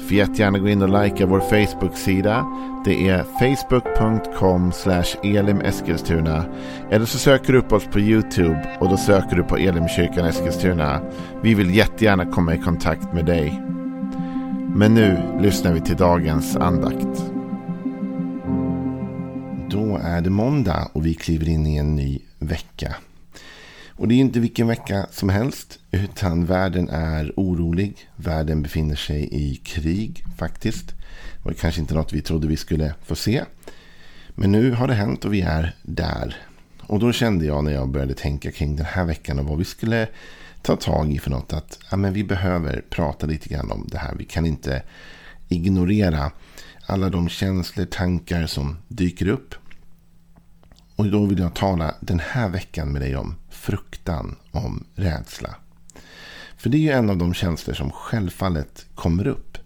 Får jättegärna gå in och likea vår Facebook-sida. Det är facebook.com elimeskilstuna. Eller så söker du upp oss på YouTube och då söker du på Elimkyrkan Eskilstuna. Vi vill jättegärna komma i kontakt med dig. Men nu lyssnar vi till dagens andakt. Då är det måndag och vi kliver in i en ny vecka. Och det är inte vilken vecka som helst. Utan världen är orolig. Världen befinner sig i krig faktiskt. Det var kanske inte något vi trodde vi skulle få se. Men nu har det hänt och vi är där. Och då kände jag när jag började tänka kring den här veckan och vad vi skulle ta tag i för något. Att ja, men vi behöver prata lite grann om det här. Vi kan inte ignorera alla de känslor, tankar som dyker upp. Och då vill jag tala den här veckan med dig om fruktan, om rädsla. För det är ju en av de känslor som självfallet kommer upp.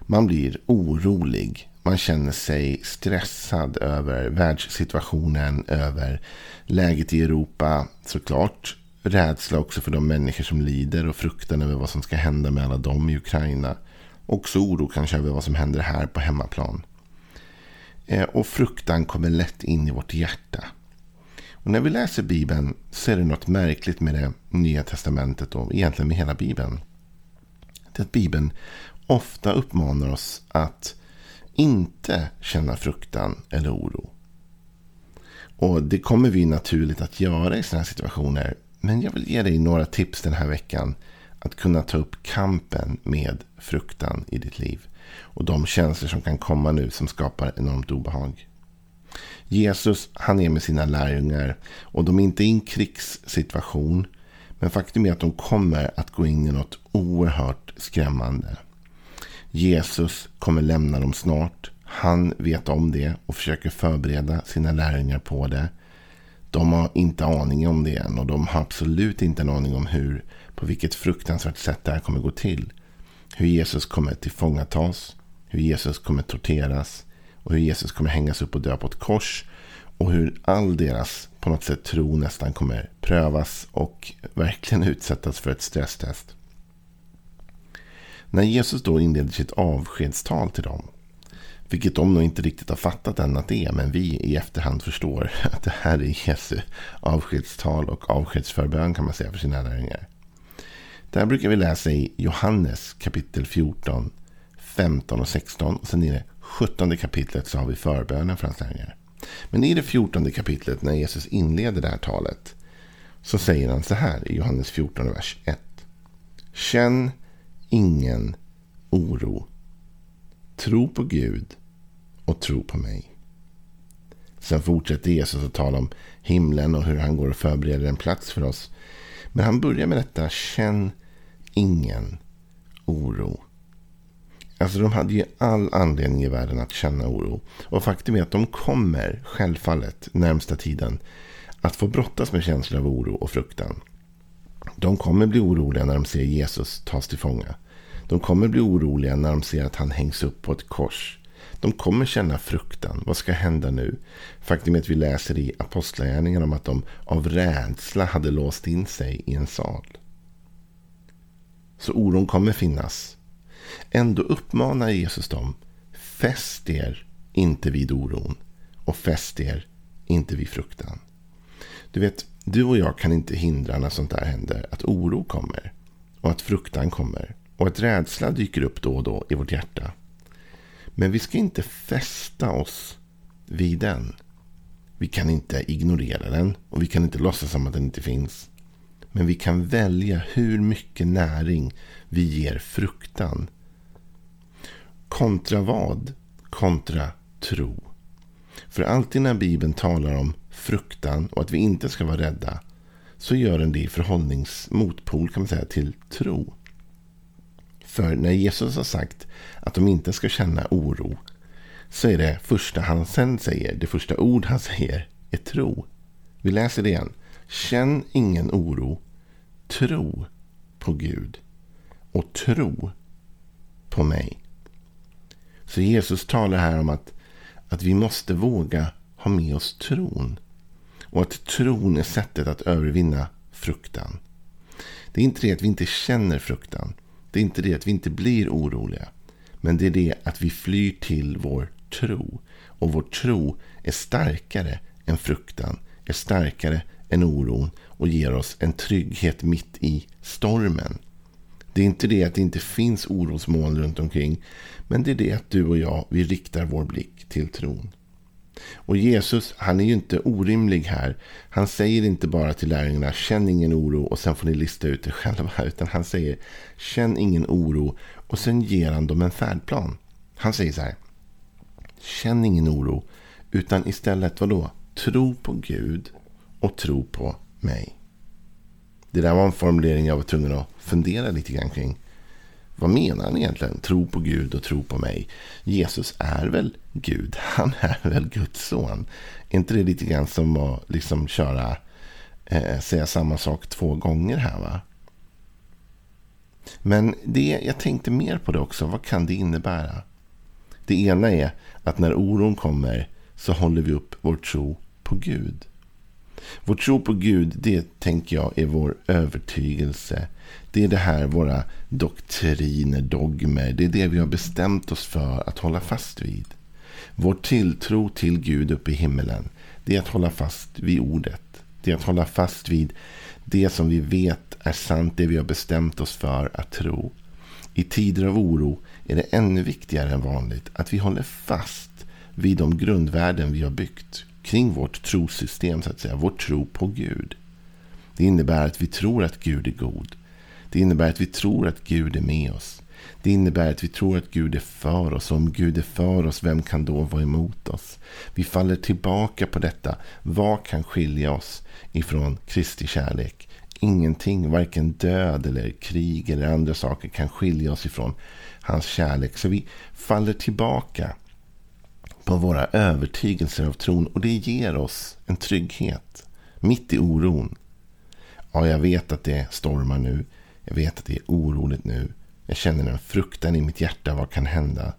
Man blir orolig. Man känner sig stressad över världssituationen, över läget i Europa. Såklart rädsla också för de människor som lider och fruktan över vad som ska hända med alla dem i Ukraina. Också oro kanske över vad som händer här på hemmaplan. Eh, och fruktan kommer lätt in i vårt hjärta. Och när vi läser Bibeln så är det något märkligt med det Nya Testamentet och egentligen med hela Bibeln. Det är att Bibeln ofta uppmanar oss att inte känna fruktan eller oro. Och det kommer vi naturligt att göra i sådana här situationer. Men jag vill ge dig några tips den här veckan. Att kunna ta upp kampen med fruktan i ditt liv. Och de känslor som kan komma nu som skapar enormt obehag. Jesus han är med sina lärjungar och de är inte i en krigssituation. Men faktum är att de kommer att gå in i något oerhört skrämmande. Jesus kommer lämna dem snart. Han vet om det och försöker förbereda sina lärjungar på det. De har inte aning om det än och de har absolut inte en aning om hur, på vilket fruktansvärt sätt det här kommer gå till. Hur Jesus kommer tillfångatas, hur Jesus kommer torteras, och hur Jesus kommer hängas upp och dö på ett kors. Och hur all deras på något sätt tro nästan kommer prövas och verkligen utsättas för ett stresstest. När Jesus då inleder sitt avskedstal till dem. Vilket de nog inte riktigt har fattat än att det är. Men vi i efterhand förstår att det här är Jesu avskedstal och avskedsförbön kan man säga för sina lärjungar. Där brukar vi läsa i Johannes kapitel 14, 15 och 16. Och sen är det 17 kapitlet så har vi förbönen för hans lärjungar. Men i det 14 kapitlet när Jesus inleder det här talet så säger han så här i Johannes 14, vers 1. Känn ingen oro. Tro på Gud och tro på mig. Sen fortsätter Jesus att tala om himlen och hur han går och förbereder en plats för oss. Men han börjar med detta. Känn ingen oro. Alltså de hade ju all anledning i världen att känna oro. Och faktum är att de kommer självfallet närmsta tiden att få brottas med känslor av oro och fruktan. De kommer bli oroliga när de ser Jesus tas till fånga. De kommer bli oroliga när de ser att han hängs upp på ett kors. De kommer känna fruktan. Vad ska hända nu? Faktum är att vi läser i Apostlagärningarna om att de av rädsla hade låst in sig i en sal. Så oron kommer finnas. Ändå uppmanar Jesus dem. Fäst er inte vid oron. Och fäst er inte vid fruktan. Du vet, du och jag kan inte hindra när sånt där händer. Att oro kommer. Och att fruktan kommer. Och att rädsla dyker upp då och då i vårt hjärta. Men vi ska inte fästa oss vid den. Vi kan inte ignorera den. Och vi kan inte låtsas som att den inte finns. Men vi kan välja hur mycket näring vi ger fruktan Kontra vad? Kontra tro. För alltid när Bibeln talar om fruktan och att vi inte ska vara rädda så gör den det i förhållningsmotpol kan man säga till tro. För när Jesus har sagt att de inte ska känna oro så är det första han sen säger, det första ord han säger är tro. Vi läser det igen. Känn ingen oro. tro på Gud och tro på mig. Så Jesus talar här om att, att vi måste våga ha med oss tron. Och att tron är sättet att övervinna fruktan. Det är inte det att vi inte känner fruktan. Det är inte det att vi inte blir oroliga. Men det är det att vi flyr till vår tro. Och vår tro är starkare än fruktan. Är starkare än oron. Och ger oss en trygghet mitt i stormen. Det är inte det att det inte finns orosmoln runt omkring. Men det är det att du och jag, vi riktar vår blick till tron. Och Jesus, han är ju inte orimlig här. Han säger inte bara till lärjungarna, känn ingen oro och sen får ni lista ut det själva. Utan han säger, känn ingen oro och sen ger han dem en färdplan. Han säger så här, känn ingen oro utan istället vadå? Tro på Gud och tro på mig. Det där var en formulering jag var tvungen att fundera lite grann kring. Vad menar han egentligen? Tro på Gud och tro på mig. Jesus är väl Gud? Han är väl Guds son? Är inte det lite grann som att liksom köra, eh, säga samma sak två gånger här va? Men det, jag tänkte mer på det också. Vad kan det innebära? Det ena är att när oron kommer så håller vi upp vår tro på Gud. Vår tro på Gud, det tänker jag är vår övertygelse. Det är det här våra doktriner, dogmer. Det är det vi har bestämt oss för att hålla fast vid. Vår tilltro till Gud uppe i himmelen. Det är att hålla fast vid ordet. Det är att hålla fast vid det som vi vet är sant. Det vi har bestämt oss för att tro. I tider av oro är det ännu viktigare än vanligt att vi håller fast vid de grundvärden vi har byggt kring vårt trosystem, så att säga. Vår tro på Gud. Det innebär att vi tror att Gud är god. Det innebär att vi tror att Gud är med oss. Det innebär att vi tror att Gud är för oss. Om Gud är för oss, vem kan då vara emot oss? Vi faller tillbaka på detta. Vad kan skilja oss ifrån Kristi kärlek? Ingenting, varken död eller krig eller andra saker kan skilja oss ifrån hans kärlek. Så vi faller tillbaka på våra övertygelser av tron. Och det ger oss en trygghet mitt i oron. Ja, jag vet att det stormar nu. Jag vet att det är oroligt nu. Jag känner en fruktan i mitt hjärta. Vad kan hända?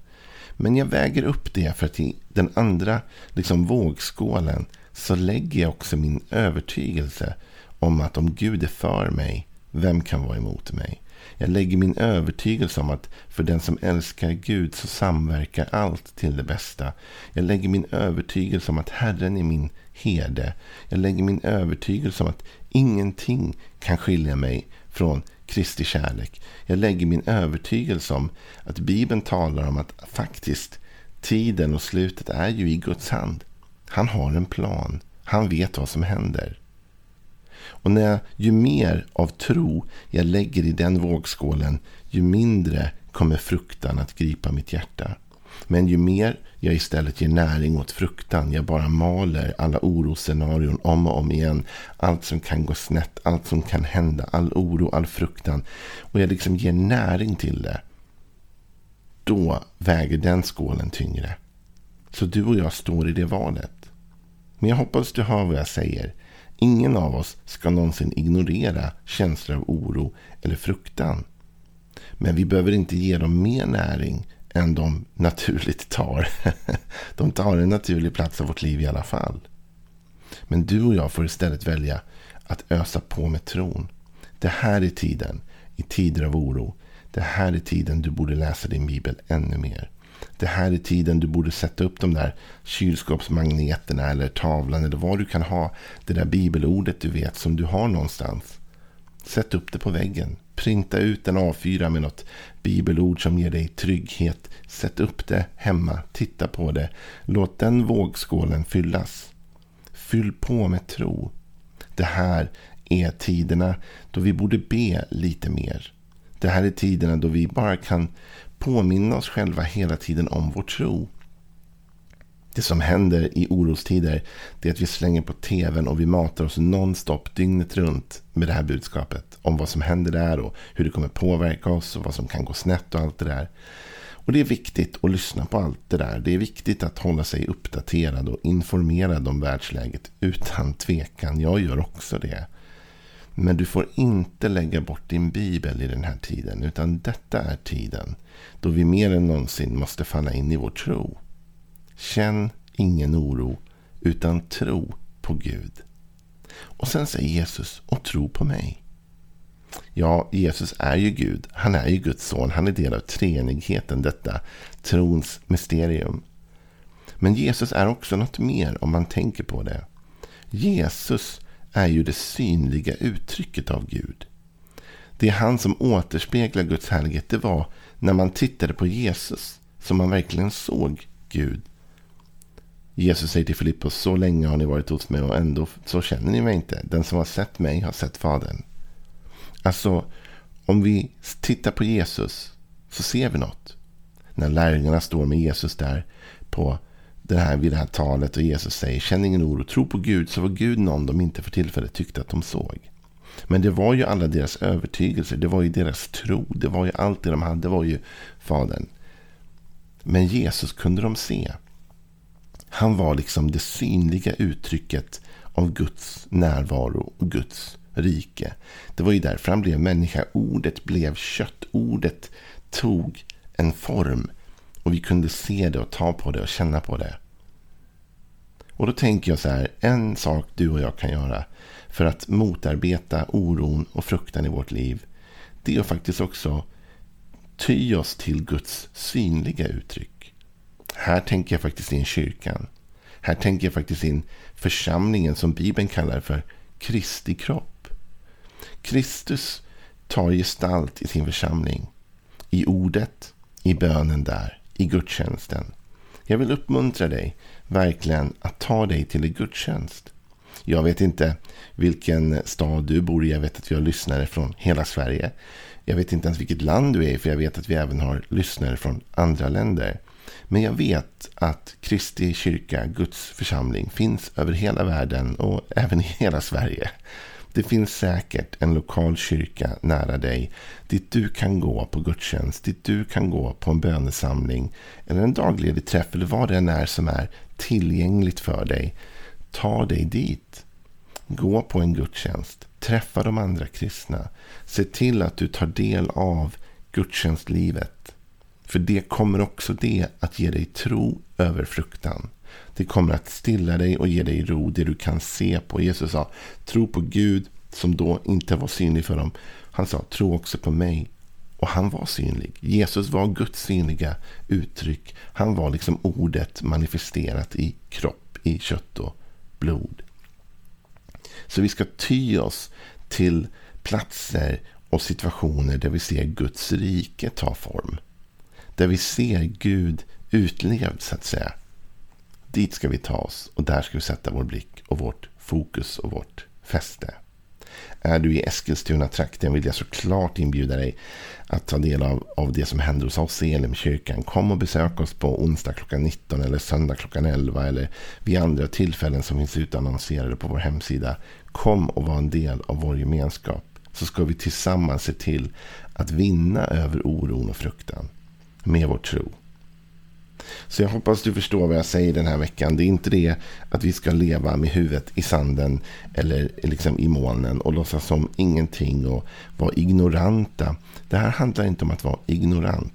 Men jag väger upp det för att i den andra liksom, vågskålen så lägger jag också min övertygelse om att om Gud är för mig, vem kan vara emot mig? Jag lägger min övertygelse om att för den som älskar Gud så samverkar allt till det bästa. Jag lägger min övertygelse om att Herren är min herde. Jag lägger min övertygelse om att ingenting kan skilja mig från Kristi kärlek. Jag lägger min övertygelse om att Bibeln talar om att faktiskt tiden och slutet är ju i Guds hand. Han har en plan. Han vet vad som händer. Och när jag, ju mer av tro jag lägger i den vågskålen, ju mindre kommer fruktan att gripa mitt hjärta. Men ju mer jag istället ger näring åt fruktan, jag bara maler alla oroscenarion om och om igen. Allt som kan gå snett, allt som kan hända, all oro, all fruktan. Och jag liksom ger näring till det. Då väger den skålen tyngre. Så du och jag står i det valet. Men jag hoppas du hör vad jag säger. Ingen av oss ska någonsin ignorera känslor av oro eller fruktan. Men vi behöver inte ge dem mer näring än de naturligt tar. De tar en naturlig plats av vårt liv i alla fall. Men du och jag får istället välja att ösa på med tron. Det här är tiden, i tider av oro. Det här är tiden du borde läsa din bibel ännu mer. Det här är tiden du borde sätta upp de där kylskåpsmagneterna eller tavlan eller vad du kan ha. Det där bibelordet du vet som du har någonstans. Sätt upp det på väggen. Printa ut en A4 med något bibelord som ger dig trygghet. Sätt upp det hemma. Titta på det. Låt den vågskålen fyllas. Fyll på med tro. Det här är tiderna då vi borde be lite mer. Det här är tiderna då vi bara kan påminna oss själva hela tiden om vår tro. Det som händer i orostider är att vi slänger på tvn och vi matar oss nonstop dygnet runt med det här budskapet. Om vad som händer där och hur det kommer påverka oss och vad som kan gå snett och allt det där. Och det är viktigt att lyssna på allt det där. Det är viktigt att hålla sig uppdaterad och informerad om världsläget utan tvekan. Jag gör också det. Men du får inte lägga bort din bibel i den här tiden. Utan detta är tiden då vi mer än någonsin måste falla in i vår tro. Känn ingen oro, utan tro på Gud. Och sen säger Jesus, och tro på mig. Ja, Jesus är ju Gud. Han är ju Guds son. Han är del av treenigheten, detta trons mysterium. Men Jesus är också något mer om man tänker på det. Jesus är ju det synliga uttrycket av Gud. Det är han som återspeglar Guds härlighet. Det var när man tittade på Jesus som man verkligen såg Gud. Jesus säger till Filippos, så länge har ni varit hos mig och ändå så känner ni mig inte. Den som har sett mig har sett Fadern. Alltså, om vi tittar på Jesus så ser vi något. När lärjungarna står med Jesus där på det här, vid det här talet och Jesus säger känn ingen oro, tro på Gud så var Gud någon de inte för tillfället tyckte att de såg. Men det var ju alla deras övertygelser, det var ju deras tro, det var ju allt det de hade, det var ju Fadern. Men Jesus kunde de se. Han var liksom det synliga uttrycket av Guds närvaro och Guds rike. Det var ju därför han blev människa. Ordet blev kött. Ordet tog en form. Och vi kunde se det och ta på det och känna på det. Och då tänker jag så här. En sak du och jag kan göra för att motarbeta oron och fruktan i vårt liv. Det är att faktiskt också ty oss till Guds synliga uttryck. Här tänker jag faktiskt in kyrkan. Här tänker jag faktiskt in församlingen som Bibeln kallar för Kristi kropp. Kristus tar gestalt i sin församling. I ordet, i bönen där, i gudstjänsten. Jag vill uppmuntra dig verkligen att ta dig till en gudstjänst. Jag vet inte vilken stad du bor i. Jag vet att vi har lyssnare från hela Sverige. Jag vet inte ens vilket land du är i, för jag vet att vi även har lyssnare från andra länder. Men jag vet att Kristi kyrka, Guds församling, finns över hela världen och även i hela Sverige. Det finns säkert en lokal kyrka nära dig dit du kan gå på gudstjänst, dit du kan gå på en bönesamling eller en dagledig träff eller vad det än är som är tillgängligt för dig. Ta dig dit. Gå på en gudstjänst. Träffa de andra kristna. Se till att du tar del av gudstjänstlivet. För det kommer också det att ge dig tro över fruktan. Det kommer att stilla dig och ge dig ro, det du kan se på. Jesus sa, tro på Gud som då inte var synlig för dem. Han sa, tro också på mig. Och han var synlig. Jesus var Guds synliga uttryck. Han var liksom ordet manifesterat i kropp, i kött och blod. Så vi ska ty oss till platser och situationer där vi ser Guds rike ta form. Där vi ser Gud utlevd så att säga. Dit ska vi ta oss och där ska vi sätta vår blick och vårt fokus och vårt fäste. Är du i Eskilstuna-trakten vill jag såklart inbjuda dig att ta del av, av det som händer hos oss i Elimkyrkan. Kom och besök oss på onsdag klockan 19 eller söndag klockan 11 eller vid andra tillfällen som finns utannonserade på vår hemsida. Kom och var en del av vår gemenskap så ska vi tillsammans se till att vinna över oron och fruktan med vår tro. Så jag hoppas du förstår vad jag säger den här veckan. Det är inte det att vi ska leva med huvudet i sanden eller liksom i molnen och låtsas som ingenting och vara ignoranta. Det här handlar inte om att vara ignorant.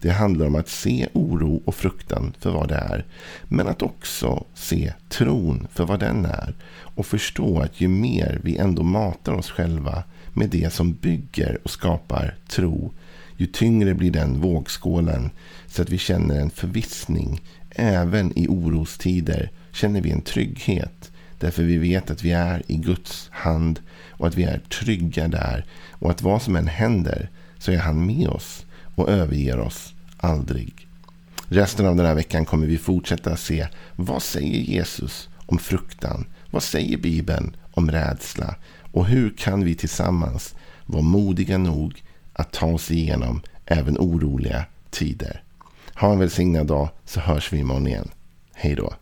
Det handlar om att se oro och fruktan för vad det är. Men att också se tron för vad den är. Och förstå att ju mer vi ändå matar oss själva med det som bygger och skapar tro ju tyngre blir den vågskålen så att vi känner en förvissning. Även i orostider känner vi en trygghet. Därför vi vet att vi är i Guds hand och att vi är trygga där. Och att vad som än händer så är han med oss och överger oss aldrig. Resten av den här veckan kommer vi fortsätta se vad säger Jesus om fruktan? Vad säger Bibeln om rädsla? Och hur kan vi tillsammans vara modiga nog att ta oss igenom även oroliga tider. Ha en välsignad dag så hörs vi imorgon igen. Hej då.